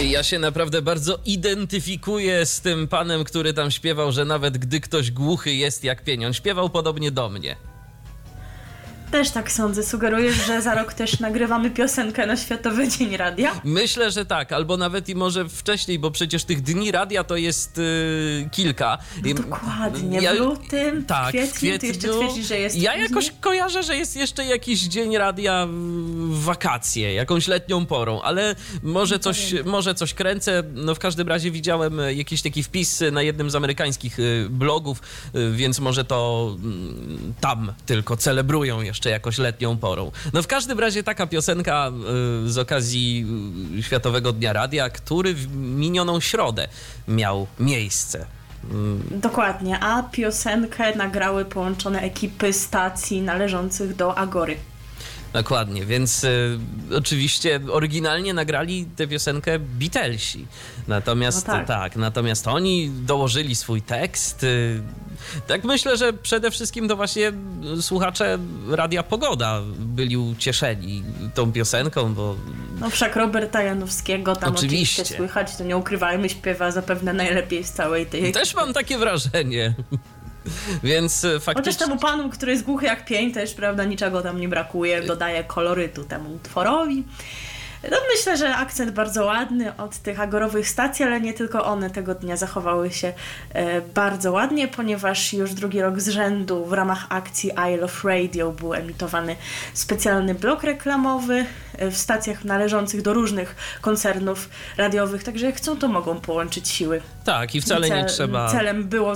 Ja się naprawdę bardzo identyfikuję z tym panem, który tam śpiewał, że nawet gdy ktoś głuchy jest jak pieniądz. Śpiewał podobnie do mnie. Też tak sądzę. Sugerujesz, że za rok też nagrywamy piosenkę na Światowy Dzień Radia? Myślę, że tak, albo nawet i może wcześniej, bo przecież tych dni radia to jest yy, kilka. No dokładnie, ja, w lutym, tak, kwietniu, w kwietniu, ty jeszcze twierdzisz, że jest Ja jakoś kojarzę, że jest jeszcze jakiś dzień radia w wakacje, jakąś letnią porą, ale może no coś, może coś kręcę. No w każdym razie widziałem jakiś taki wpis na jednym z amerykańskich y, blogów, y, więc może to mm, tam tylko celebrują jeszcze jeszcze jakoś letnią porą. No w każdym razie taka piosenka y, z okazji y, Światowego Dnia Radia, który w minioną środę miał miejsce. Dokładnie, a piosenkę nagrały połączone ekipy stacji należących do Agory. Dokładnie, więc y, oczywiście oryginalnie nagrali tę piosenkę Beatlesi. Natomiast no tak. tak. natomiast oni dołożyli swój tekst. Y, tak myślę, że przede wszystkim to właśnie słuchacze Radia Pogoda byli ucieszeni tą piosenką, bo... No wszak Roberta Janowskiego tam oczywiście, oczywiście słychać, to nie ukrywajmy, śpiewa zapewne najlepiej z całej tej... Też mam takie wrażenie. Więc faktycznie... Chociaż temu panu, który jest głuchy jak pień, też, prawda, niczego tam nie brakuje, dodaje kolorytu temu utworowi. No myślę, że akcent bardzo ładny od tych agorowych stacji, ale nie tylko one tego dnia zachowały się e, bardzo ładnie, ponieważ już drugi rok z rzędu w ramach akcji I Love Radio był emitowany specjalny blok reklamowy e, w stacjach należących do różnych koncernów radiowych, także jak chcą, to mogą połączyć siły. Tak, i wcale nie trzeba. Celem było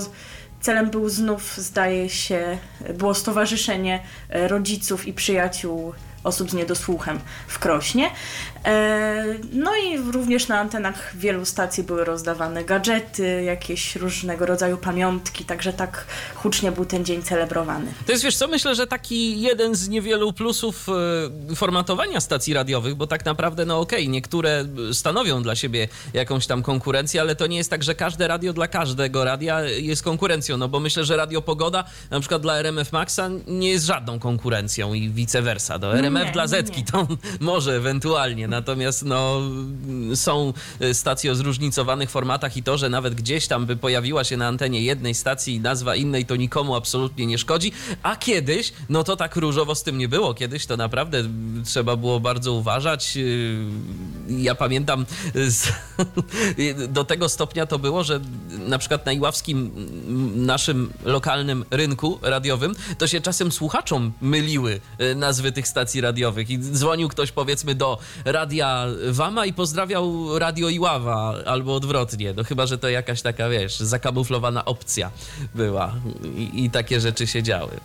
Celem był znów, zdaje się, było stowarzyszenie e, rodziców i przyjaciół osób z niedosłuchem w Krośnie. E, no i również na antenach wielu stacji były rozdawane gadżety, jakieś różnego rodzaju pamiątki, także tak hucznie był ten dzień celebrowany. To jest, wiesz co, myślę, że taki jeden z niewielu plusów e, formatowania stacji radiowych, bo tak naprawdę, no okej, okay, niektóre stanowią dla siebie jakąś tam konkurencję, ale to nie jest tak, że każde radio dla każdego radia jest konkurencją, no bo myślę, że Radio Pogoda na przykład dla RMF Maxa nie jest żadną konkurencją i vice versa. Do RMF nie, dla Zetki to może ewentualnie, Natomiast no, są stacje o zróżnicowanych formatach i to, że nawet gdzieś tam by pojawiła się na antenie jednej stacji nazwa innej, to nikomu absolutnie nie szkodzi. A kiedyś, no to tak różowo z tym nie było. Kiedyś to naprawdę trzeba było bardzo uważać. Ja pamiętam do tego stopnia to było, że na przykład na Iławskim naszym lokalnym rynku radiowym to się czasem słuchaczom myliły nazwy tych stacji radiowych. I dzwonił ktoś powiedzmy do Radia Wama i pozdrawiał Radio Iława, albo odwrotnie. No chyba, że to jakaś taka, wiesz, zakamuflowana opcja była. I, i takie rzeczy się działy.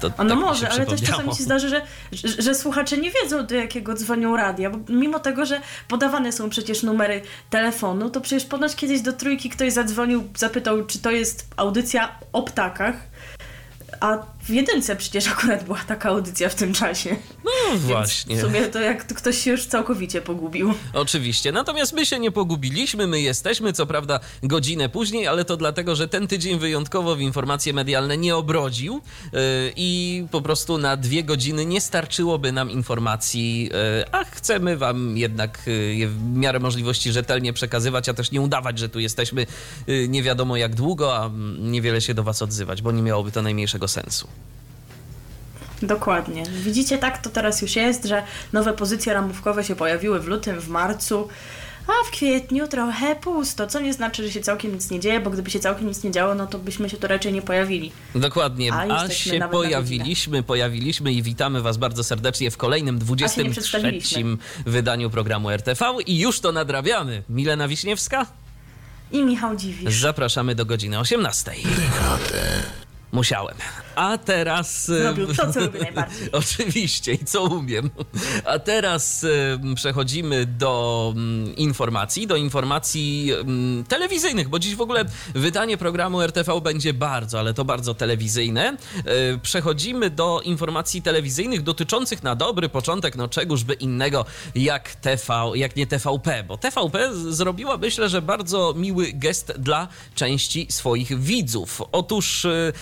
To, no tak może, ale też czasami się zdarzy, że, że, że, słuchacze nie wiedzą, do jakiego dzwonią radia, bo mimo tego, że podawane są przecież numery telefonu, to przecież ponoć kiedyś do trójki ktoś zadzwonił, zapytał, czy to jest audycja o ptakach, a w jedynce przecież akurat była taka audycja w tym czasie. No właśnie. w sumie to jak ktoś się już całkowicie pogubił. Oczywiście. Natomiast my się nie pogubiliśmy, my jesteśmy, co prawda godzinę później, ale to dlatego, że ten tydzień wyjątkowo w informacje medialne nie obrodził yy, i po prostu na dwie godziny nie starczyłoby nam informacji, yy, a chcemy wam jednak yy, w miarę możliwości rzetelnie przekazywać, a też nie udawać, że tu jesteśmy y, nie wiadomo jak długo, a niewiele się do was odzywać, bo nie miałoby to najmniejszego sensu. Dokładnie. Widzicie, tak to teraz już jest, że nowe pozycje ramówkowe się pojawiły w lutym, w marcu, a w kwietniu trochę pusto, co nie znaczy, że się całkiem nic nie dzieje, bo gdyby się całkiem nic nie działo, no to byśmy się tu raczej nie pojawili. Dokładnie, a, a się pojawiliśmy, pojawiliśmy i witamy Was bardzo serdecznie w kolejnym 23 wydaniu programu RTV i już to nadrabiamy. Milena Wiśniewska i Michał Dziwisz. Zapraszamy do godziny 18. Musiałem. A teraz. Zrobił to, co lubię najbardziej. Oczywiście i co umiem. A teraz przechodzimy do mm, informacji, do informacji mm, telewizyjnych, bo dziś w ogóle wydanie programu RTV będzie bardzo, ale to bardzo telewizyjne. E, przechodzimy do informacji telewizyjnych dotyczących na dobry początek, no czegożby innego jak TV, jak nie TVP, bo TVP zrobiła, myślę, że bardzo miły gest dla części swoich widzów. Otóż e,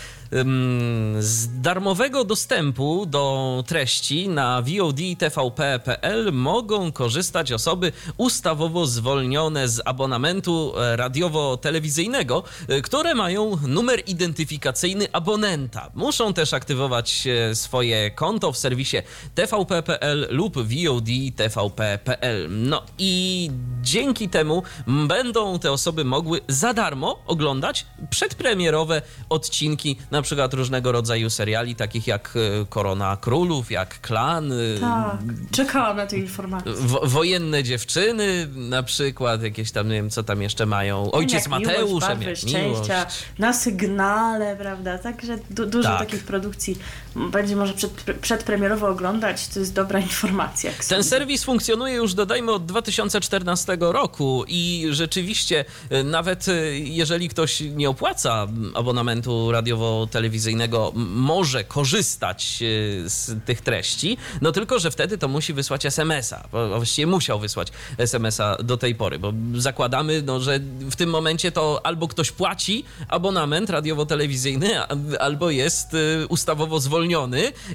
z darmowego dostępu do treści na VOD i TVP.pl mogą korzystać osoby ustawowo zwolnione z abonamentu e, radiowo-telewizyjnego, e, które mają numer identyfikacyjny abonenta. Muszą też aktywować e, swoje konto w serwisie tvp.pl lub VOD tvp.pl. No i dzięki temu będą te osoby mogły za darmo oglądać przedpremierowe odcinki na na przykład różnego rodzaju seriali, takich jak e, Korona Królów, jak Klan. E, tak, czekałam na tę informację. wojenne dziewczyny na przykład, jakieś tam, nie wiem, co tam jeszcze mają. Ojciec jak Mateusz, miłość, jak szczęścia, na sygnale, prawda? Także du dużo tak. takich produkcji będzie może przed, przedpremierowo oglądać, to jest dobra informacja. Ten serwis funkcjonuje już, dodajmy, od 2014 roku i rzeczywiście e, nawet jeżeli ktoś nie opłaca abonamentu radiowo telewizyjnego może korzystać e, z tych treści, no tylko, że wtedy to musi wysłać SMS-a. Właściwie musiał wysłać SMS-a do tej pory, bo zakładamy, no, że w tym momencie to albo ktoś płaci abonament radiowo-telewizyjny, albo jest e, ustawowo zwolniony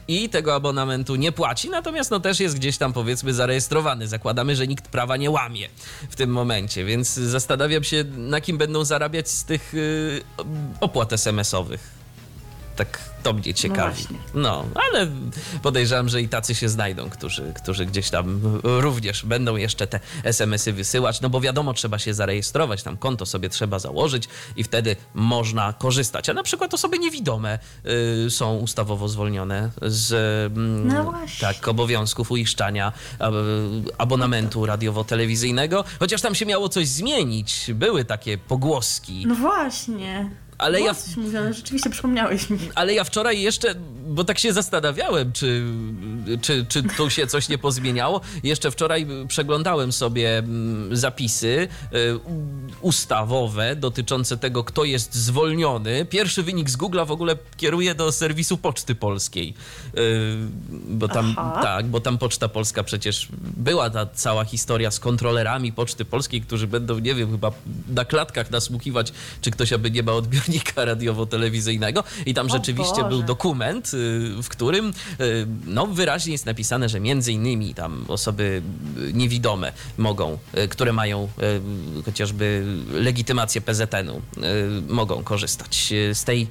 i tego abonamentu nie płaci, natomiast no też jest gdzieś tam powiedzmy zarejestrowany. Zakładamy, że nikt prawa nie łamie w tym momencie, więc zastanawiam się, na kim będą zarabiać z tych e, opłat SMS-owych tak to mnie ciekawi. No, no, ale podejrzewam, że i tacy się znajdą, którzy, którzy gdzieś tam również będą jeszcze te SMS-y wysyłać, no bo wiadomo, trzeba się zarejestrować, tam konto sobie trzeba założyć i wtedy można korzystać. A na przykład osoby niewidome y, są ustawowo zwolnione z mm, no tak, obowiązków uiszczania abonamentu radiowo-telewizyjnego, chociaż tam się miało coś zmienić. Były takie pogłoski. No właśnie. Ale ja. Mówione, rzeczywiście przypomniałeś mi. Ale ja wczoraj jeszcze, bo tak się zastanawiałem, czy, czy, czy tu się coś nie pozmieniało. Jeszcze wczoraj przeglądałem sobie mm, zapisy y, ustawowe dotyczące tego, kto jest zwolniony. Pierwszy wynik z Google'a w ogóle kieruje do serwisu Poczty Polskiej. Y, bo tam, tak, bo tam Poczta Polska przecież była ta cała historia z kontrolerami Poczty Polskiej, którzy będą, nie wiem, chyba na klatkach nasłuchiwać, czy ktoś aby nie ma odbiornika dziennika radiowo-telewizyjnego i tam o rzeczywiście Boże. był dokument, y, w którym y, no, wyraźnie jest napisane, że między innymi tam osoby y, niewidome mogą, które mają chociażby legitymację PZN-u, mogą korzystać z tej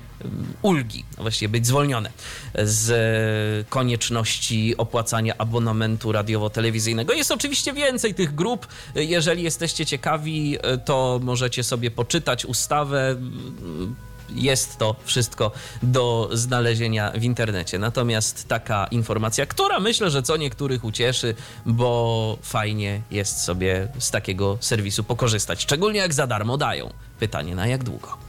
ulgi, właściwie być zwolnione z konieczności opłacania abonamentu radiowo-telewizyjnego. Jest oczywiście więcej tych grup. Jeżeli jesteście ciekawi, to możecie sobie poczytać ustawę jest to wszystko do znalezienia w internecie. Natomiast taka informacja, która myślę, że co niektórych ucieszy, bo fajnie jest sobie z takiego serwisu pokorzystać. Szczególnie jak za darmo dają. Pytanie na jak długo.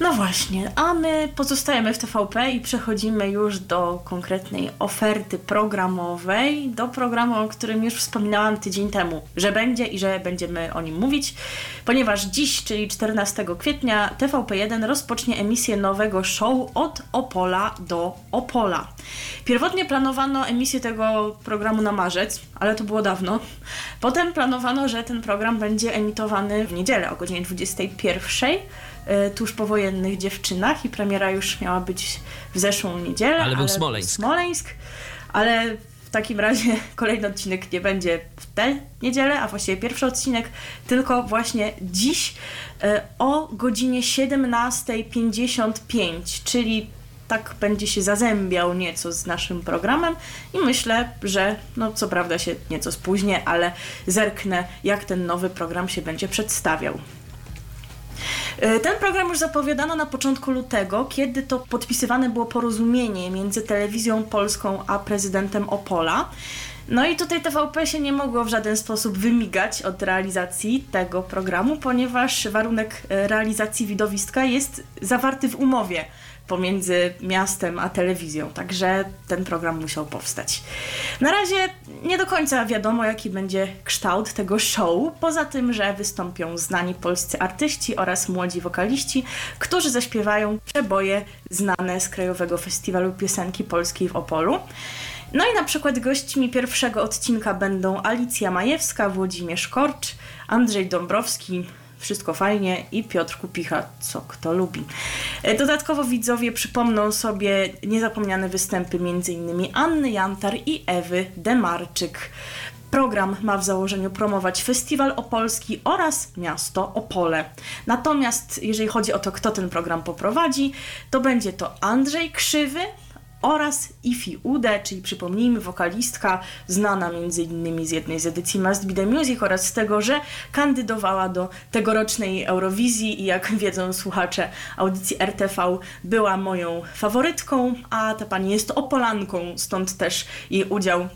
No właśnie, a my pozostajemy w TVP i przechodzimy już do konkretnej oferty programowej, do programu, o którym już wspominałam tydzień temu, że będzie i że będziemy o nim mówić, ponieważ dziś, czyli 14 kwietnia, TVP1 rozpocznie emisję nowego show od Opola do Opola. Pierwotnie planowano emisję tego programu na marzec, ale to było dawno. Potem planowano, że ten program będzie emitowany w niedzielę o godzinie 21 E, tuż powojennych dziewczynach i premiera już miała być w zeszłą niedzielę. Ale był Smoleńsk. Smoleńsk, ale w takim razie kolejny odcinek nie będzie w tę niedzielę, a właściwie pierwszy odcinek, tylko właśnie dziś e, o godzinie 17.55, czyli tak będzie się zazębiał nieco z naszym programem i myślę, że no co prawda się nieco spóźnię, ale zerknę jak ten nowy program się będzie przedstawiał. E, ten program już zapowiadano na początku lutego, kiedy to podpisywane było porozumienie między telewizją polską a prezydentem Opola. No i tutaj TVP się nie mogło w żaden sposób wymigać od realizacji tego programu, ponieważ warunek e, realizacji widowiska jest zawarty w umowie pomiędzy miastem a telewizją, także ten program musiał powstać. Na razie nie do końca wiadomo, jaki będzie kształt tego show, poza tym, że wystąpią znani polscy artyści oraz młodzi wokaliści, którzy zaśpiewają przeboje znane z Krajowego Festiwalu Piosenki Polskiej w Opolu. No i na przykład gośćmi pierwszego odcinka będą Alicja Majewska, Włodzimierz Korcz, Andrzej Dąbrowski, wszystko fajnie i Piotr Kupicha, co kto lubi. E, dodatkowo widzowie przypomną sobie niezapomniane występy m.in. Anny Jantar i Ewy Demarczyk. Program ma w założeniu promować Festiwal Opolski oraz miasto Opole. Natomiast jeżeli chodzi o to, kto ten program poprowadzi, to będzie to Andrzej Krzywy, oraz Ifi Ude, czyli przypomnijmy wokalistka znana m.in. z jednej z edycji Must Be The Music oraz z tego, że kandydowała do tegorocznej Eurowizji i jak wiedzą słuchacze audycji RTV była moją faworytką, a ta pani jest opolanką, stąd też jej udział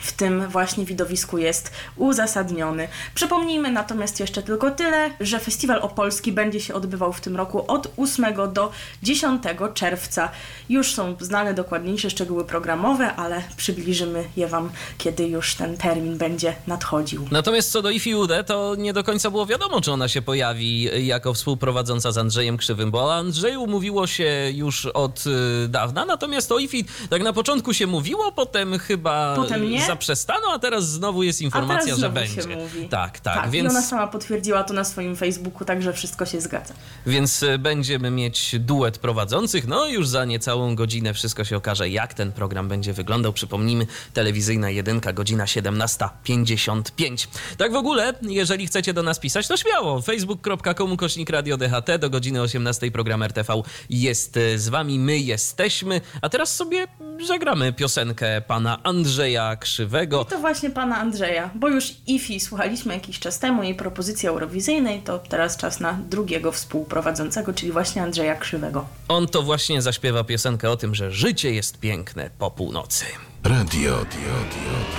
w tym właśnie widowisku jest uzasadniony. Przypomnijmy natomiast jeszcze tylko tyle, że Festiwal Opolski będzie się odbywał w tym roku od 8 do 10 czerwca. Już są znane dokładniejsze szczegóły programowe, ale przybliżymy je Wam, kiedy już ten termin będzie nadchodził. Natomiast co do Ifi Ude, to nie do końca było wiadomo, czy ona się pojawi jako współprowadząca z Andrzejem Krzywym, bo o Andrzeju mówiło się już od y, dawna, natomiast o Ifi tak na początku się mówiło, potem chyba... Potem nie? Zaprzestano, a teraz znowu jest informacja, że będzie. Tak, tak. tak więc... I ona sama potwierdziła to na swoim Facebooku, także wszystko się zgadza. Więc e, będziemy mieć duet prowadzących. No już za niecałą godzinę wszystko się okaże, jak ten program będzie wyglądał. Przypomnijmy, telewizyjna jedynka, godzina 17.55. Tak w ogóle, jeżeli chcecie do nas pisać, to śmiało. facebook.com kośnik radio DHT do godziny 18 program RTV jest e, z wami. My jesteśmy. A teraz sobie zagramy piosenkę pana Andrzeja Krzy Krzywego. I to właśnie pana Andrzeja, bo już IFI słuchaliśmy jakiś czas temu jej propozycji eurowizyjnej, to teraz czas na drugiego współprowadzącego, czyli właśnie Andrzeja Krzywego. On to właśnie zaśpiewa piosenkę o tym, że życie jest piękne po północy. Radio,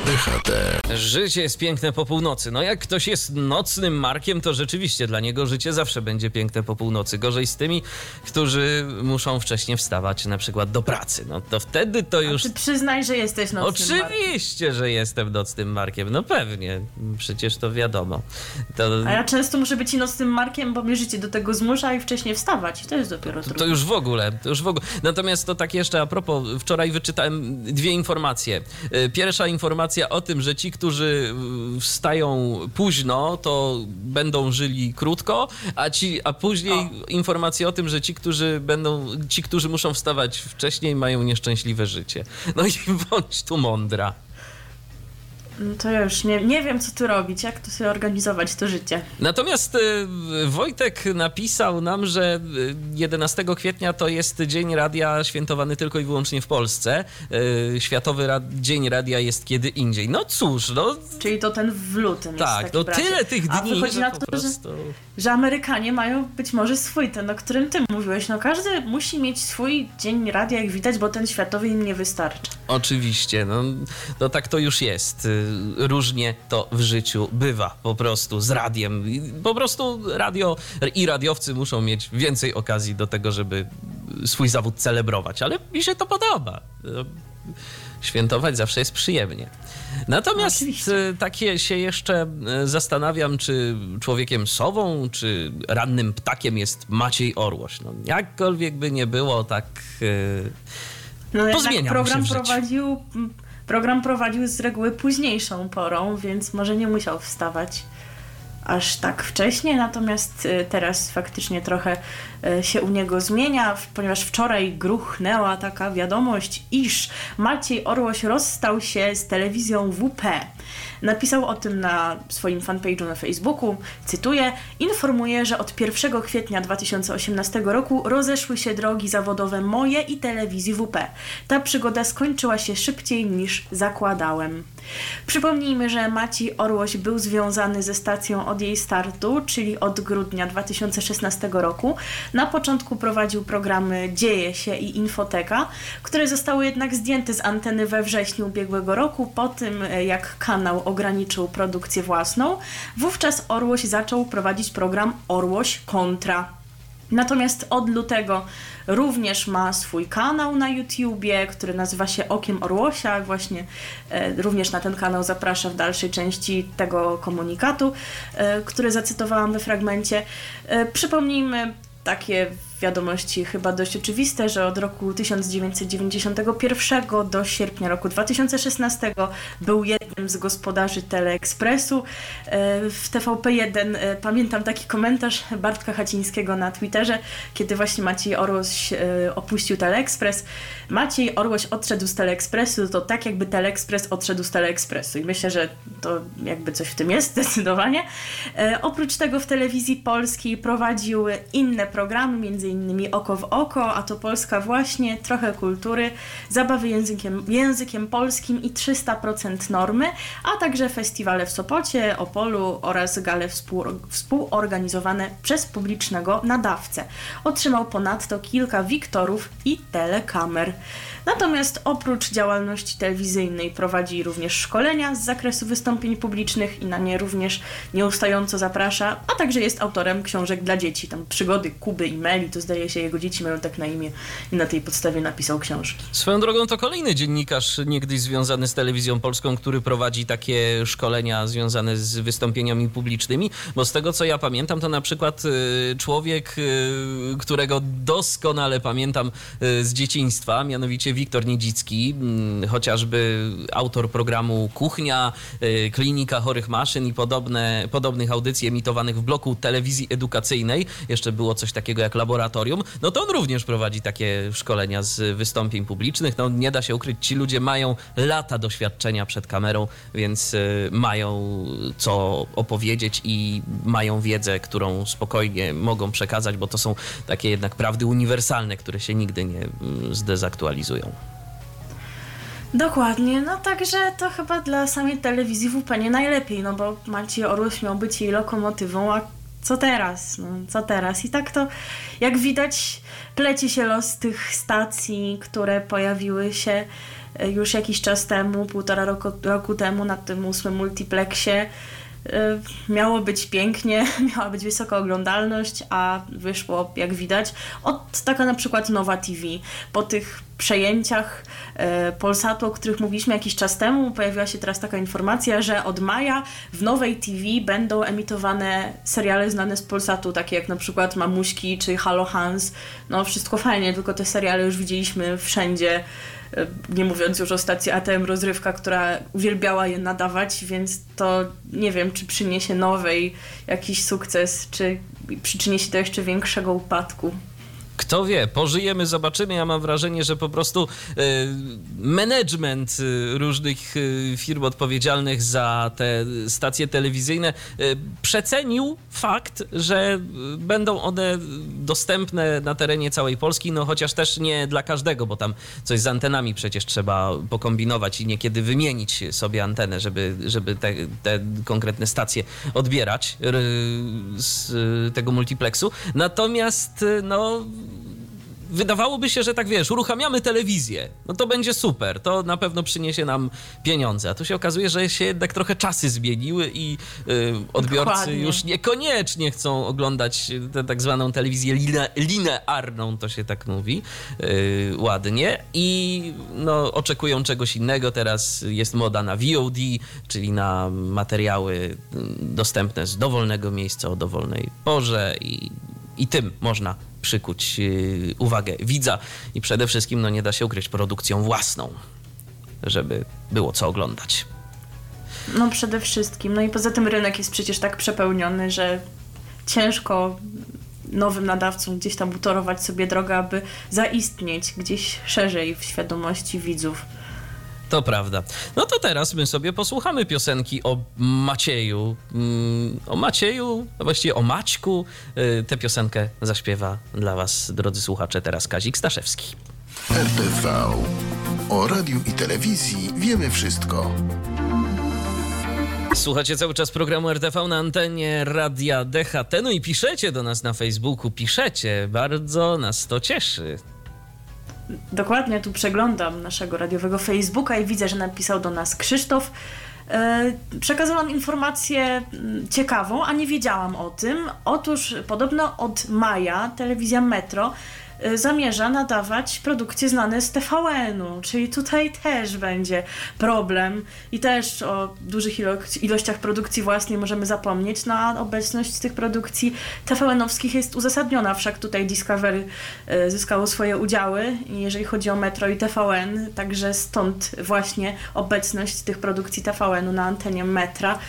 DHT. Życie jest piękne po północy. No jak ktoś jest nocnym markiem, to rzeczywiście dla niego życie zawsze będzie piękne po północy. Gorzej z tymi, którzy muszą wcześniej wstawać na przykład do pracy. No to wtedy to już... A ty przyznaj, że jesteś nocnym Oczywiście, markiem. że jestem nocnym markiem. No pewnie. Przecież to wiadomo. To... A ja często muszę być i nocnym markiem, bo mnie życie do tego zmusza i wcześniej wstawać. To jest dopiero to, to już w ogóle. To już w ogóle. Natomiast to tak jeszcze a propos, wczoraj wyczytałem dwie informacje informacje. Y, pierwsza informacja o tym, że ci, którzy y, wstają późno, to będą żyli krótko, a, ci, a później o. informacja o tym, że ci, którzy będą, ci, którzy muszą wstawać wcześniej, mają nieszczęśliwe życie. No i bądź tu mądra. No to już nie, nie wiem, co tu robić, jak tu sobie organizować to życie. Natomiast y, Wojtek napisał nam, że 11 y, kwietnia to jest Dzień Radia świętowany tylko i wyłącznie w Polsce. Y, Światowy Rad Dzień Radia jest kiedy indziej. No cóż, no. Czyli to ten w lutym Tak, no tyle tych dni, A wychodzi na to, prostu... że, że Amerykanie mają być może swój, ten, o którym ty mówiłeś. No każdy musi mieć swój Dzień Radia, jak widać, bo ten światowy im nie wystarcza. Oczywiście, no, no tak to już jest różnie to w życiu bywa po prostu z radiem. Po prostu radio i radiowcy muszą mieć więcej okazji do tego, żeby swój zawód celebrować, ale mi się to podoba. Świętować zawsze jest przyjemnie. Natomiast no, takie się jeszcze e, zastanawiam, czy człowiekiem sową, czy rannym ptakiem jest Maciej Orłoś. No, jakkolwiek by nie było, tak. No, pozmieniam program prowadził Program prowadził z reguły późniejszą porą, więc może nie musiał wstawać aż tak wcześnie, natomiast y, teraz faktycznie trochę y, się u niego zmienia, ponieważ wczoraj gruchnęła taka wiadomość, iż Maciej Orłoś rozstał się z telewizją WP. Napisał o tym na swoim fanpage'u na Facebooku, cytuję, informuję, że od 1 kwietnia 2018 roku rozeszły się drogi zawodowe moje i telewizji WP. Ta przygoda skończyła się szybciej niż zakładałem. Przypomnijmy, że Maciej Orłoś był związany ze stacją od jej startu, czyli od grudnia 2016 roku. Na początku prowadził programy Dzieje się i Infoteka, które zostały jednak zdjęte z anteny we wrześniu ubiegłego roku, po tym jak kanał ograniczył produkcję własną. Wówczas Orłoś zaczął prowadzić program Orłoś Kontra. Natomiast od lutego również ma swój kanał na YouTubie, który nazywa się Okiem Orłosia. Właśnie e, również na ten kanał zapraszam w dalszej części tego komunikatu, e, który zacytowałam we fragmencie. E, przypomnijmy takie wiadomości chyba dość oczywiste, że od roku 1991 do sierpnia roku 2016 był jednym z gospodarzy Teleekspresu. E, w TVP1 e, pamiętam taki komentarz Bartka Hacińskiego na Twitterze, kiedy właśnie Maciej Orłoś e, opuścił Teleekspres. Maciej Orłoś odszedł z Teleekspresu, to tak jakby Teleekspres odszedł z Teleekspresu i myślę, że to jakby coś w tym jest zdecydowanie. Oprócz tego w telewizji polskiej prowadził inne programy, innymi Oko w Oko, a to Polska właśnie, trochę kultury, zabawy językiem, językiem polskim i 300% normy, a także festiwale w Sopocie, Opolu oraz gale współ, współorganizowane przez publicznego nadawcę. Otrzymał ponadto kilka wiktorów i telekamer. Natomiast oprócz działalności telewizyjnej prowadzi również szkolenia z zakresu wystąpień publicznych i na nie również nieustająco zaprasza, a także jest autorem książek dla dzieci, tam przygody Kuby i Meli, to zdaje się jego dzieci mają tak na imię i na tej podstawie napisał książki. Swoją drogą to kolejny dziennikarz niegdyś związany z telewizją polską, który prowadzi takie szkolenia związane z wystąpieniami publicznymi, bo z tego co ja pamiętam, to na przykład y, człowiek, y, którego doskonale pamiętam y, z dzieciństwa, mianowicie Wiktor Niedzicki, mm, chociażby autor programu Kuchnia, y, Klinika Chorych Maszyn i podobne, podobnych audycji emitowanych w bloku telewizji edukacyjnej. Jeszcze było coś takiego jak laboratorium. No to on również prowadzi takie szkolenia z wystąpień publicznych. No nie da się ukryć, ci ludzie mają lata doświadczenia przed kamerą, więc y, mają co opowiedzieć i mają wiedzę, którą spokojnie mogą przekazać, bo to są takie jednak prawdy uniwersalne, które się nigdy nie mm, Dokładnie, no także to chyba dla samej telewizji WP nie najlepiej, no bo Maciej Orłoś miał być jej lokomotywą, a co teraz? No, co teraz? I tak to, jak widać, pleci się los tych stacji, które pojawiły się e, już jakiś czas temu, półtora roku, roku temu na tym ósmym multiplexie. E, miało być pięknie, miała być wysoka oglądalność, a wyszło, jak widać, od taka na przykład Nowa TV. Po tych przejęciach e, Polsatu, o których mówiliśmy jakiś czas temu, pojawiła się teraz taka informacja, że od maja w nowej TV będą emitowane seriale znane z Polsatu, takie jak na przykład Mamuśki czy Halo Hans. No wszystko fajnie, tylko te seriale już widzieliśmy wszędzie nie mówiąc już o stacji ATM Rozrywka, która uwielbiała je nadawać, więc to nie wiem, czy przyniesie nowej jakiś sukces, czy przyczyni się do jeszcze większego upadku. Kto wie, pożyjemy, zobaczymy. Ja mam wrażenie, że po prostu y, management y, różnych y, firm odpowiedzialnych za te stacje telewizyjne przecenił fakt, że będą one dostępne na terenie całej Polski, no chociaż też nie dla każdego, bo tam coś z antenami przecież trzeba pokombinować i niekiedy wymienić sobie antenę, żeby, żeby te, te konkretne stacje odbierać z tego multiplexu. Natomiast no wydawałoby się, że tak wiesz, uruchamiamy telewizję, no to będzie super, to na pewno przyniesie nam pieniądze. A tu się okazuje, że się jednak trochę czasy zmieniły i y, odbiorcy Dokładnie. już niekoniecznie chcą oglądać tę tak zwaną telewizję line, linearną, to się tak mówi y, ładnie, i no, oczekują czegoś innego. Teraz jest moda na VOD, czyli na materiały y, dostępne z dowolnego miejsca o dowolnej porze i, i tym można przykuć y, uwagę widza i przede wszystkim no, nie da się ukryć produkcją własną, żeby było co oglądać. No przede wszystkim. No i poza tym rynek jest przecież tak przepełniony, że ciężko nowym nadawcom gdzieś tam utorować sobie drogę, aby zaistnieć gdzieś szerzej w świadomości widzów. To prawda. No to teraz my sobie posłuchamy piosenki o Macieju. Mm, O Macieju, a właściwie o Maćku. Y, Tę piosenkę zaśpiewa dla Was, drodzy słuchacze, teraz Kazik Staszewski. RTV. O radiu i telewizji wiemy wszystko. Słuchacie cały czas programu RTV na antenie Radia DHT. No i piszecie do nas na Facebooku, piszecie. Bardzo nas to cieszy. Dokładnie, tu przeglądam naszego radiowego Facebooka i widzę, że napisał do nas Krzysztof. E, Przekazałam informację mm, ciekawą, a nie wiedziałam o tym. Otóż podobno od maja telewizja Metro zamierza nadawać produkcje znane z TVN-u, czyli tutaj też będzie problem i też o dużych ilo- ilościach produkcji własnej możemy zapomnieć. Na obecność tych produkcji TVN-owskich jest uzasadniona, wszak tutaj Discovery e, zyskało swoje udziały, jeżeli chodzi o Metro i TVN, także stąd właśnie obecność tych produkcji TVN-u na antenie Metra.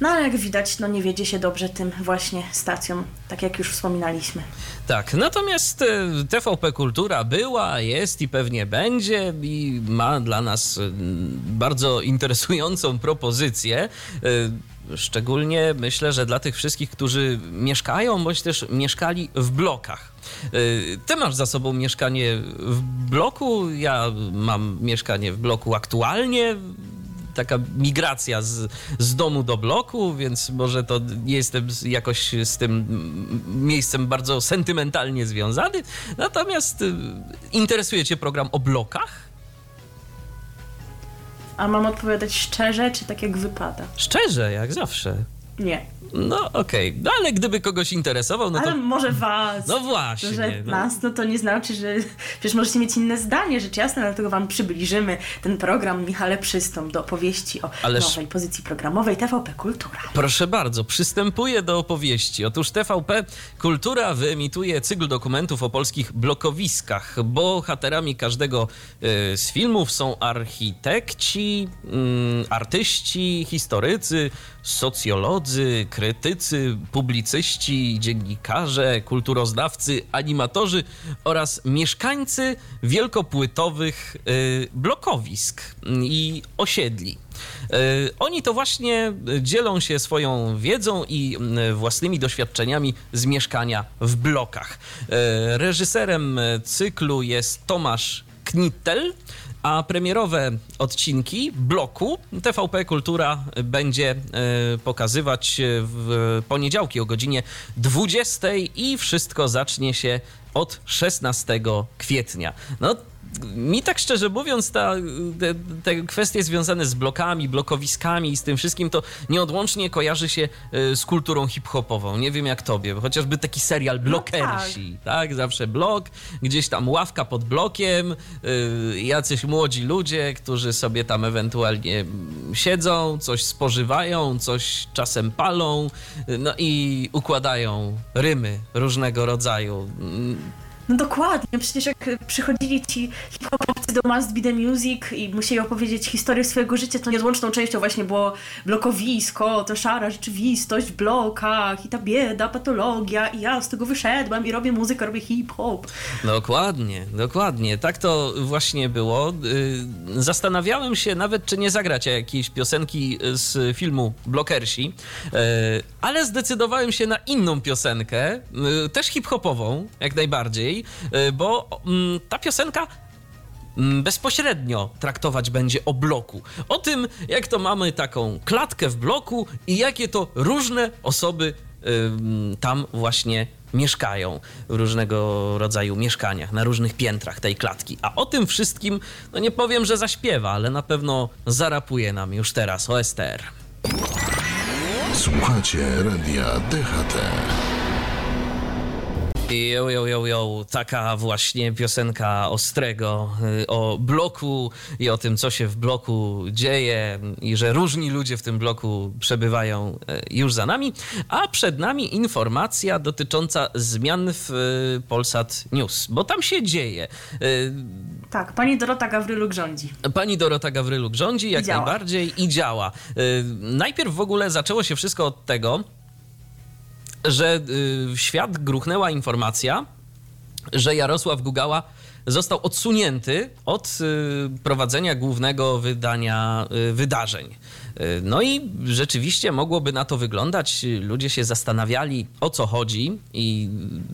No ale jak widać, no nie wiedzie się dobrze tym właśnie stacjom, tak jak już wspominaliśmy. Tak, natomiast e, TVP Kultura była, jest i pewnie będzie i ma dla nas e, bardzo interesującą propozycję. E, Szczególnie myślę, że dla tych wszystkich, którzy mieszkają bądź też mieszkali w blokach. Ty masz za sobą mieszkanie w bloku, ja mam mieszkanie w bloku aktualnie taka migracja z, z domu do bloku, więc może to nie jestem jakoś z tym miejscem bardzo sentymentalnie związany. Natomiast y, interesuje Cię program o blokach? A mam odpowiadać szczerze, czy tak jak wypada? Szczerze, jak zawsze. Nie. No okej, no ale gdyby kogoś interesował, no Ale to... może was. No właśnie. że no. nas, no to nie znaczy, że przecież możecie mieć inne zdanie, rzecz jasna, dlatego wam przybliżymy ten program Michale Przystąp do opowieści o Ależ- nowej pozycji programowej TVP Kultura. Proszę bardzo, przystępuję do opowieści. Otóż TVP Kultura wyemituje cykl dokumentów o polskich blokowiskach. Bohaterami każdego y, z filmów są architekci, mm, artyści, historycy, socjolodzy, krytycy, publicyści, dziennikarze, kulturoznawcy, animatorzy oraz mieszkańcy wielkopłytowych y, blokowisk i osiedli. E, Oni to właśnie dzielą się swoją wiedzą i mm, własnymi doświadczeniami z mieszkania w blokach. Reżyserem cyklu jest Tomasz Knittel, a premierowe odcinki bloku TVP Kultura będzie e, pokazywać w poniedziałki o godzinie 20 i wszystko zacznie się od 16 kwietnia. No, mi tak szczerze mówiąc, ta, te, te kwestie związane z blokami, blokowiskami i z tym wszystkim, to nieodłącznie kojarzy się y, z kulturą hip-hopową. Nie wiem jak tobie, bo chociażby taki serial Blokersi, tak. Zawsze blok, gdzieś tam ławka pod blokiem, y, jacyś młodzi ludzie, którzy sobie tam ewentualnie mm, siedzą, coś spożywają, coś czasem palą, y, no i układają rymy różnego rodzaju. No dokładnie, przecież jak przychodzili ci hip-hopowcy do Must Be The Music i musieli opowiedzieć historię swojego życia, to nieodłączną częścią właśnie było blokowisko, to szara rzeczywistość w blokach i ta bieda, patologia i ja z tego wyszedłem i robię muzykę, robię hip-hop. Dokładnie, dokładnie. Tak to właśnie było. Y, Zastanawiałem się nawet, czy nie zagrać jakiejś piosenki z filmu Blokersi, y, ale zdecydowałem się na inną piosenkę, y, też hip-hopową, jak najbardziej, y, bo mm, ta piosenka mm, bezpośrednio traktować będzie o bloku. O tym, jak to mamy taką klatkę w bloku i jakie to różne osoby ym, tam właśnie mieszkają w różnego rodzaju mieszkaniach, na różnych piętrach tej klatki. A o tym wszystkim, no nie powiem, że zaśpiewa, ale na pewno zarapuje nam już teraz OSTR. Słuchacie radia DHT. Jo, jo, jo, jo, taka właśnie piosenka Ostrego y, o bloku i o tym, co się w bloku dzieje i że różni ludzie w tym bloku przebywają y, już za nami, a przed nami informacja dotycząca zmian w y, Polsat News, bo tam się dzieje. Tak, pani Dorota Gawryluk rządzi. Pani Dorota Gawryluk rządzi jak działa. najbardziej i działa. Najpierw w ogóle zaczęło się wszystko od tego, że y, w świat gruchnęła informacja, że Jarosław Gugała został odsunięty od prowadzenia głównego wydania wydarzeń. No i rzeczywiście mogłoby na to wyglądać. Ludzie się zastanawiali, o co chodzi i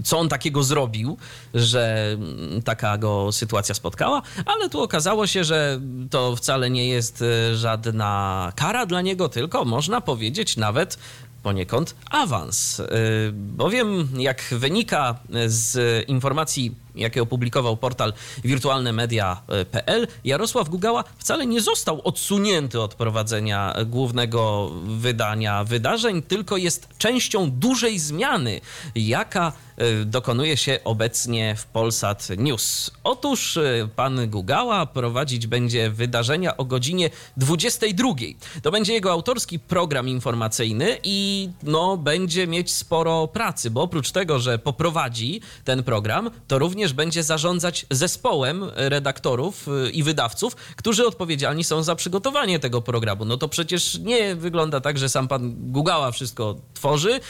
co on takiego zrobił, że taka go sytuacja spotkała, ale tu okazało się, że to wcale nie jest żadna kara dla niego, tylko można powiedzieć nawet poniekąd awans. Y, bowiem, jak wynika z informacji, jakie opublikował portal wirtualnemedia.pl, Jarosław Gugała wcale nie został odsunięty od prowadzenia głównego wydania wydarzeń, tylko jest częścią dużej zmiany, jaka y, dokonuje się obecnie w Polsat News. Otóż y, pan Gugała prowadzić będzie wydarzenia o godzinie 22. To będzie jego autorski program informacyjny i no, będzie mieć sporo pracy, bo oprócz tego, że poprowadzi ten program, to również będzie zarządzać zespołem redaktorów y, i wydawców, którzy odpowiedzialni są za przygotowanie tego programu. No to przecież nie wygląda tak, że sam pan Gugała wszystko tworzy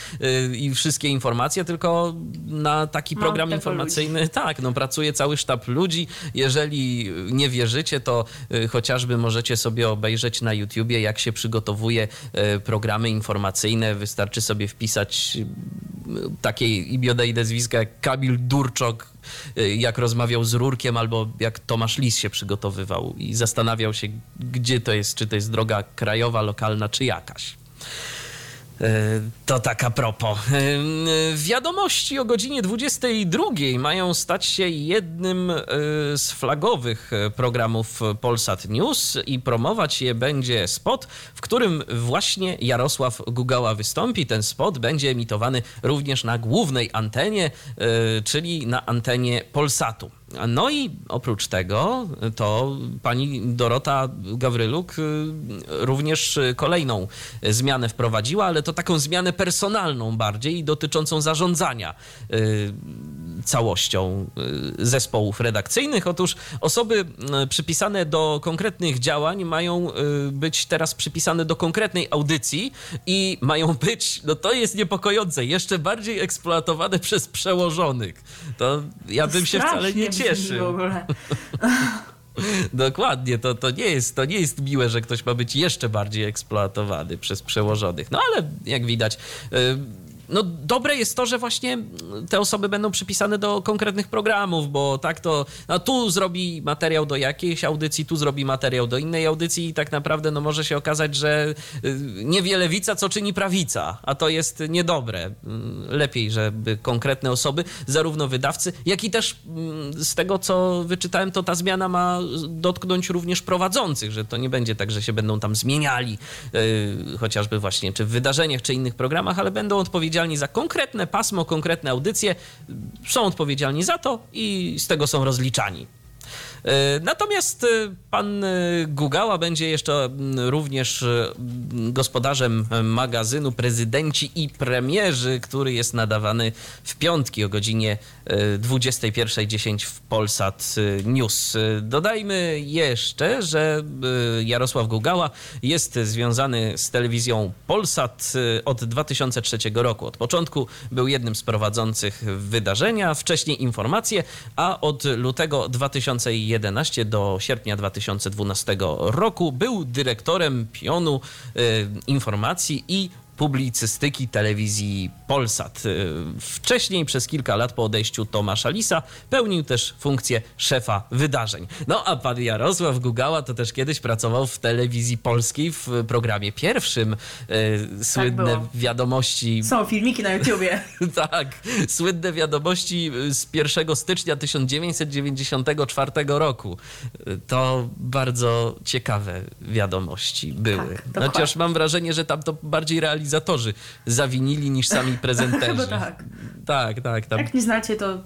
i wszystkie informacje, tylko na taki program informacyjny, ludzi. tak, no pracuje cały sztab ludzi. Jeżeli nie wierzycie, to y, chociażby możecie sobie obejrzeć na YouTubie, jak się przygotowuje y, programy informacyjne. Wystarczy sobie wpisać y, takie imiona i nazwiska jak Kamil Durczok, jak rozmawiał z Rurkiem, albo jak Tomasz Lis się przygotowywał i zastanawiał się, gdzie to jest, czy to jest droga krajowa, lokalna, czy jakaś. E, to taka propos. E, wiadomości o godzinie 22 mają stać się jednym e, z flagowych programów Polsat News i promować je będzie spot, w którym właśnie Jarosław Gugała wystąpi. Ten spot będzie emitowany również na głównej antenie, czyli na antenie Polsatu. No i oprócz tego to pani Dorota Gawryluk y, również kolejną zmianę wprowadziła, ale to taką zmianę personalną bardziej dotyczącą zarządzania całością y, zespołów redakcyjnych. Otóż osoby przypisane do konkretnych działań mają być teraz przypisane do konkretnej audycji i mają być, no to jest niepokojące, jeszcze bardziej eksploatowane przez przełożonych. To ja bym się wcale nie cieszył. W ogóle. Dokładnie, to, to, nie jest, to nie jest miłe, że ktoś ma być jeszcze bardziej eksploatowany przez przełożonych. No ale jak widać, no dobre jest to, że właśnie te osoby będą przypisane do konkretnych programów, bo tak to no, tu zrobi materiał do jakiejś audycji, tu zrobi materiał do innej audycji i tak naprawdę no, może się okazać, że y, niewiele lewica, co czyni prawica, a to jest niedobre. Mm, lepiej, żeby konkretne osoby, zarówno wydawcy, jak i też mm, z tego, co wyczytałem, to ta zmiana ma dotknąć również prowadzących, że to nie będzie tak, że się będą tam zmieniali, yy, chociażby właśnie czy w wydarzeniach, czy innych programach, ale będą odpowiedzialni odpowiedzialni za konkretne pasmo, konkretne audycje, są odpowiedzialni za to i z tego są rozliczani. E, natomiast e, pan e, Gugała będzie jeszcze również gospodarzem magazynu Prezydenci i Premierzy, który jest nadawany w piątki o godzinie 21.10 w Polsat News. Dodajmy jeszcze, że Jarosław Gugała jest związany z telewizją Polsat od 2003 roku. Od początku był jednym z prowadzących wydarzenia, wcześniej informacje, a od lutego 2011 2011 do sierpnia 2012 roku. Był dyrektorem pionu y, informacji i publicystyki telewizji Polsat. Y, wcześniej, przez kilka lat po odejściu Tomasza Lisa, pełnił też funkcję szefa wydarzeń. No a pan Jarosław Gugała to też kiedyś pracował w telewizji polskiej w programie pierwszym. Y, słynne tak wiadomości. Są filmiki na YouTubie. tak, słynne wiadomości z 1 stycznia 1994 roku. To bardzo ciekawe wiadomości były. Tak, Chociaż mam wrażenie, że tam to bardziej realizowało organizatorzy zawinili niż sami prezenterzy. Chyba tak. Tak, tak. Tam. Jak nie znacie, to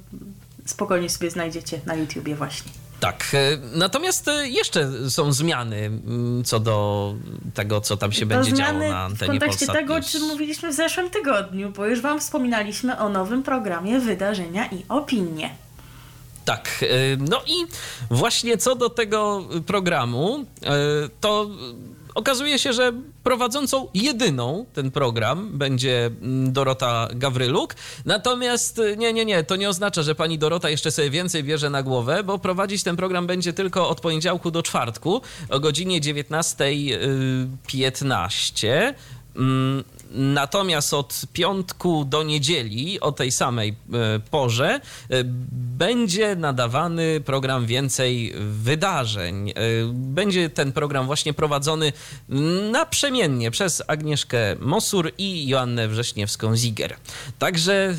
spokojnie sobie znajdziecie na YouTubie właśnie. Tak. E, natomiast e, jeszcze są zmiany co do tego, co tam się to będzie działo na antenie W kontekście Polsat tego, o czym mówiliśmy w zeszłym tygodniu, bo już wam wspominaliśmy o nowym programie Wydarzenia i Opinie. Tak. E, no i właśnie co do tego programu, to Okazuje się, że prowadzącą jedyną ten program będzie mm, Dorota Gawryluk. Natomiast y, nie, nie, nie, to nie oznacza, że pani Dorota jeszcze sobie więcej bierze na głowę, bo prowadzić ten program będzie tylko od poniedziałku do czwartku o godzinie 19.15. Natomiast od piątku do niedzieli o tej samej e, porze e, będzie nadawany program Więcej Wydarzeń. E, Będzie ten program właśnie prowadzony naprzemiennie przez Agnieszkę Mosur i Joannę Wrześniewską-Ziger. Także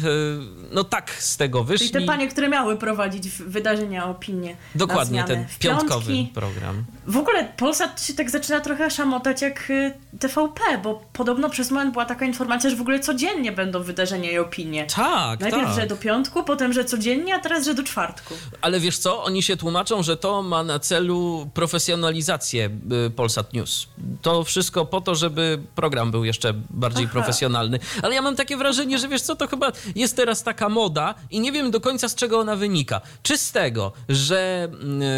no tak z tego Czyli wyszli. te panie, które miały prowadzić wydarzenia, opinie. Dokładnie, ten piątkowy piątki. program. W ogóle Polsat się tak zaczyna trochę szamotać jak y, TVP, bo podobno przez moment była taka informacja, że w ogóle codziennie będą wydarzenia i opinie. Tak, Najpierw, tak. że do piątku, potem, że codziennie, a teraz, że do czwartku. Ale wiesz co? Oni się tłumaczą, że to ma na celu profesjonalizację y, Polsat News. To wszystko po to, żeby program był jeszcze bardziej Aha. profesjonalny. Ale ja mam takie wrażenie, że wiesz co, to chyba jest teraz taka moda i nie wiem do końca z czego ona wynika. Czy z tego, że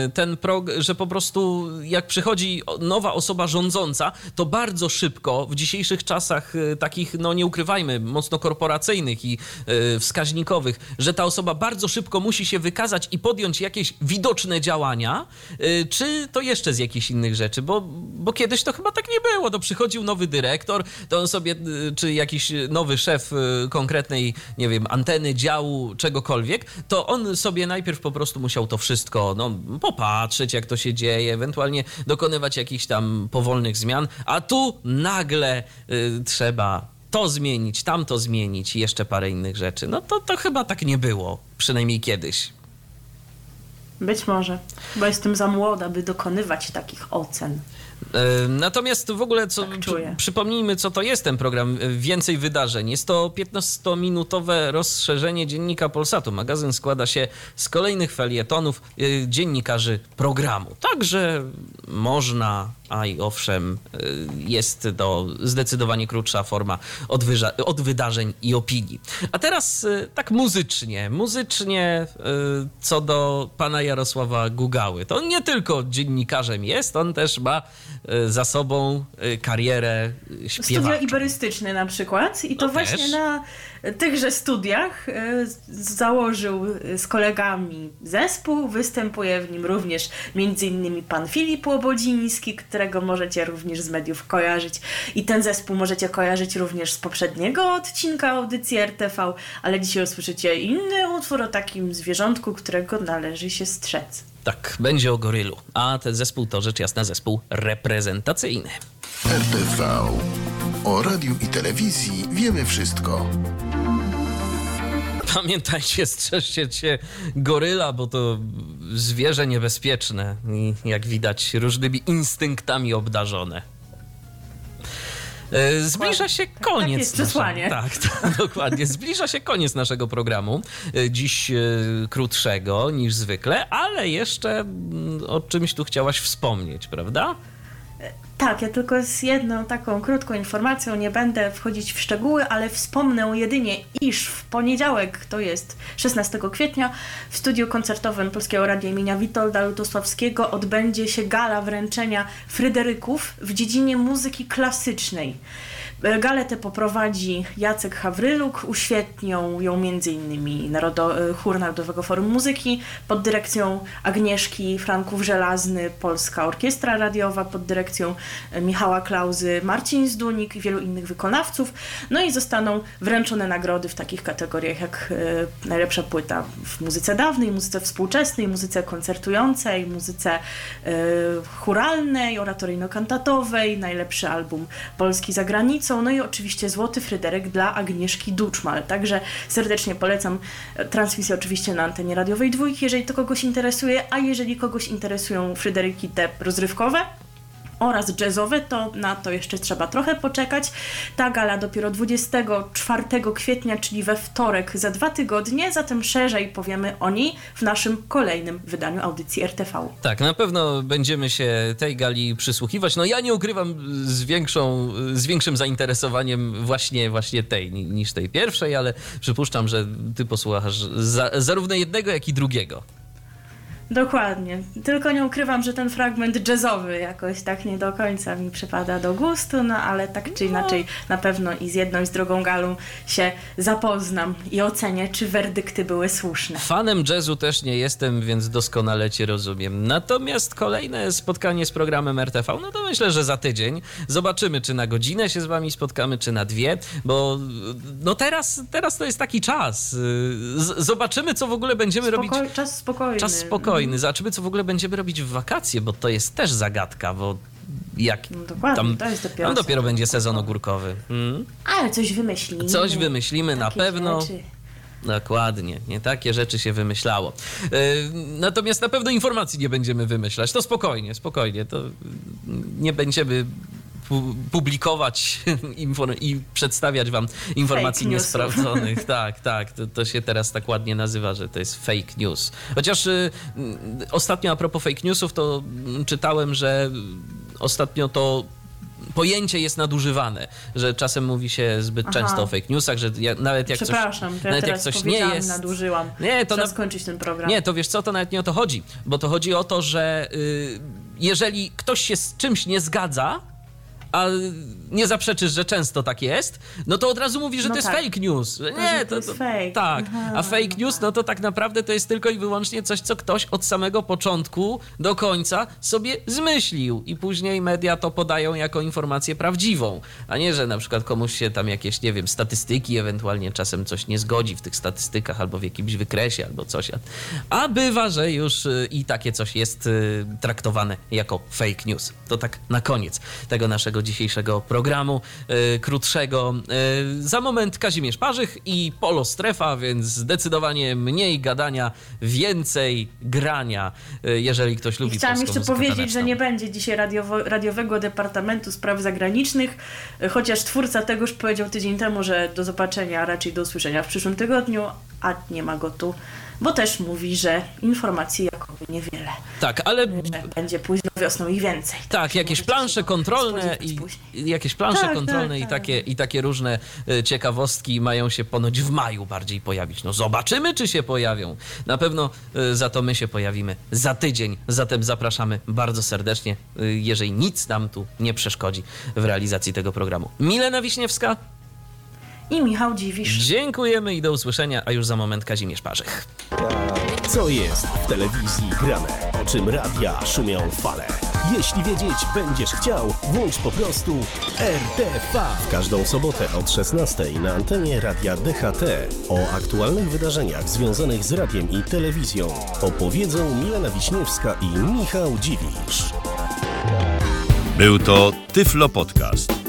y, ten prog, że po prostu jak przychodzi nowa osoba rządząca, to bardzo szybko w dzisiejszych czasach y, takich, no nie ukrywajmy, mocno korporacyjnych i y, wskaźnikowych, że ta osoba bardzo szybko musi się wykazać i podjąć jakieś widoczne działania, y, czy to jeszcze z jakichś innych rzeczy? Bo, bo kiedyś to chyba tak nie było. To przychodził nowy dyrektor, to on sobie, y, czy jakiś nowy szef konkretnej, nie wiem, anteny, działu, czegokolwiek, to on sobie najpierw po prostu musiał to wszystko no, popatrzeć, jak to się dzieje, ewentualnie dokonywać jakichś tam powolnych zmian, a tu nagle y, trzeba to zmienić, tamto zmienić i jeszcze parę innych rzeczy. No to, to chyba tak nie było, przynajmniej kiedyś. Być może, bo jestem za młoda, by dokonywać takich ocen. E, Natomiast w ogóle, co, Tak przy, przypomnijmy, co to jest ten program e, Więcej Wydarzeń. Jest to 15-minutowe rozszerzenie dziennika Polsatu. Magazyn składa się z kolejnych felietonów e, dziennikarzy programu. Także można, a i owszem, e, jest to zdecydowanie krótsza forma od, od wydarzeń i opinii. A teraz e, tak muzycznie. Muzycznie e, co do pana Jarosława Gugały. To on nie tylko dziennikarzem jest, on też ma za sobą karierę Studio śpiewaczą. iberystyczne na przykład i to No właśnie też. na tychże studiach założył z kolegami zespół. Występuje w nim również m.in. pan Filip Łobodziński, którego możecie również z mediów kojarzyć. I ten zespół możecie kojarzyć również z poprzedniego odcinka audycji RTV, ale dzisiaj usłyszycie inny utwór o takim zwierzątku, którego należy się strzec. Tak, będzie o gorylu. A ten zespół to rzecz jasna zespół reprezentacyjny. RTV. O radiu i telewizji wiemy wszystko. Pamiętajcie, strzeżcie się goryla, bo to zwierzę niebezpieczne i jak widać różnymi instynktami obdarzone. E, Zbliża się koniec. jest przesłanie. Tak, tak, dokładnie. Zbliża się koniec naszego programu. E, Dziś e, krótszego niż zwykle, ale jeszcze mm, o czymś tu chciałaś wspomnieć, prawda? Tak, ja tylko z jedną taką krótką informacją nie będę wchodzić w szczegóły, ale wspomnę jedynie, iż w poniedziałek, to jest 16 kwietnia, w studiu koncertowym Polskiego Radia imienia Witolda Lutosławskiego odbędzie się gala wręczenia Fryderyków w dziedzinie muzyki klasycznej. E, Galę tę poprowadzi Jacek Hawryluk, uświetnią ją m.in. Narodo- e, Chór Narodowego Forum Muzyki pod dyrekcją Agnieszki Franków-Żelazny, Polska Orkiestra Radiowa pod dyrekcją e, Michała Klauzy, Marcin Zdunik i wielu innych wykonawców. No i zostaną wręczone nagrody w takich kategoriach jak najlepsza płyta w muzyce dawnej, muzyce współczesnej, muzyce koncertującej, muzyce churalnej, oratoryjno-kantatowej, najlepszy album polski za granicą, no i oczywiście Złoty Fryderyk dla Agnieszki Duczmal. Także serdecznie polecam e, transmisję oczywiście na antenie radiowej dwójki, jeżeli to kogoś interesuje, a jeżeli kogoś interesują Fryderyki te rozrywkowe, oraz jazzowe, to na to jeszcze trzeba trochę poczekać. Ta gala dopiero 24 kwietnia, czyli we wtorek za dwa tygodnie, zatem szerzej powiemy o niej w naszym kolejnym wydaniu audycji RTV. Tak, na pewno będziemy się tej gali przysłuchiwać. No ja nie ukrywam z, większą, z większym zainteresowaniem właśnie, właśnie tej ni- niż tej pierwszej, ale przypuszczam, że ty posłuchasz za, zarówno jednego, jak i drugiego. Dokładnie. Tylko nie ukrywam, że ten fragment jazzowy jakoś tak nie do końca mi przypada do gustu, no ale tak czy inaczej na pewno i z jedną i z drugą galą się zapoznam i ocenię, czy werdykty były słuszne. Fanem jazzu też nie jestem, więc doskonale cię rozumiem. Natomiast kolejne spotkanie z programem RTV, no to myślę, że za tydzień. Zobaczymy, czy na godzinę się z wami spotkamy, czy na dwie, bo no teraz, teraz to jest taki czas. Z zobaczymy, co w ogóle będziemy Spokoj, robić. Czas spokojny. Czas spokojny. Zobaczymy, co w ogóle będziemy robić w wakacje, bo to jest też zagadka, bo jak No dokładnie, tam, to jest dopiero tam dopiero będzie sezon ogórkowy. Mm? Ale coś wymyślimy. Coś wymyślimy na pewno. rzeczy. Dokładnie, nie takie rzeczy się wymyślało. Yy, natomiast na pewno informacji nie będziemy wymyślać. To spokojnie, spokojnie. To nie będziemy publikować i przedstawiać wam informacji Fake newsów. niesprawdzonych. Tak, tak. To, to się teraz tak ładnie nazywa, że to jest fake news. Chociaż y, mm, ostatnio a propos fake newsów, to mm, czytałem, że ostatnio to pojęcie jest nadużywane, że czasem mówi się zbyt Aha. często o fake newsach, że ja, nawet jak coś, Przepraszam, ja nawet jak coś nie jest... nadużyłam. Nie, to Trzeba na- skończyć ten program. Nie, to wiesz co, to nawet nie o to chodzi, bo to chodzi o to, że y, jeżeli ktoś się z czymś nie zgadza, a nie zaprzeczysz, że często tak jest, no to od razu mówi, że No to jest tak. fake news. To, Nie, że to jest fake. Tak, Aha, a fake news, no to tak naprawdę to jest tylko i wyłącznie coś, co ktoś od samego początku do końca sobie zmyślił i później media to podają jako informację prawdziwą, a nie, że na przykład komuś się tam jakieś, nie wiem, statystyki, ewentualnie czasem coś nie zgodzi w tych statystykach albo w jakimś wykresie albo coś. A bywa, że już y, i takie coś jest y, traktowane jako fake news. To tak na koniec tego naszego dzisiejszego programu y, krótszego. Y, za moment Kazimierz Parzych i Polo Strefa, więc zdecydowanie mniej gadania, więcej grania, y, jeżeli ktoś lubi I chciałam jeszcze powiedzieć, taneczną. że nie będzie dzisiaj radiowo, radiowego Departamentu Spraw Zagranicznych, chociaż twórca tegoż powiedział tydzień temu, że do zobaczenia, a raczej do usłyszenia w przyszłym tygodniu, a nie ma go tu, bo też mówi, że informacji niewiele. Tak, ale Że będzie późno wiosną i więcej. Tak, jakieś możecie plansze kontrolne i później. jakieś plansze Tak, kontrolne tak, i tak. takie i takie różne e, ciekawostki mają się ponoć w maju bardziej pojawić. No zobaczymy, czy się pojawią. Na pewno e, za to my się pojawimy za tydzień. Zatem zapraszamy bardzo serdecznie, e, jeżeli nic nam tu nie przeszkodzi w realizacji tego programu. Milena Wiśniewska, I Michał Dziwisz. dziękujemy i do usłyszenia, a już za moment Kazimierz Parzych. Co jest w telewizji grane? O czym radia szumią fale? Jeśli wiedzieć będziesz chciał, włącz po prostu RTV. W każdą sobotę od 16 na antenie radia DHT. O aktualnych wydarzeniach związanych z radiem i telewizją opowiedzą Milena Wiśniewska i Michał Dziwisz. Był to Tyflo Podcast.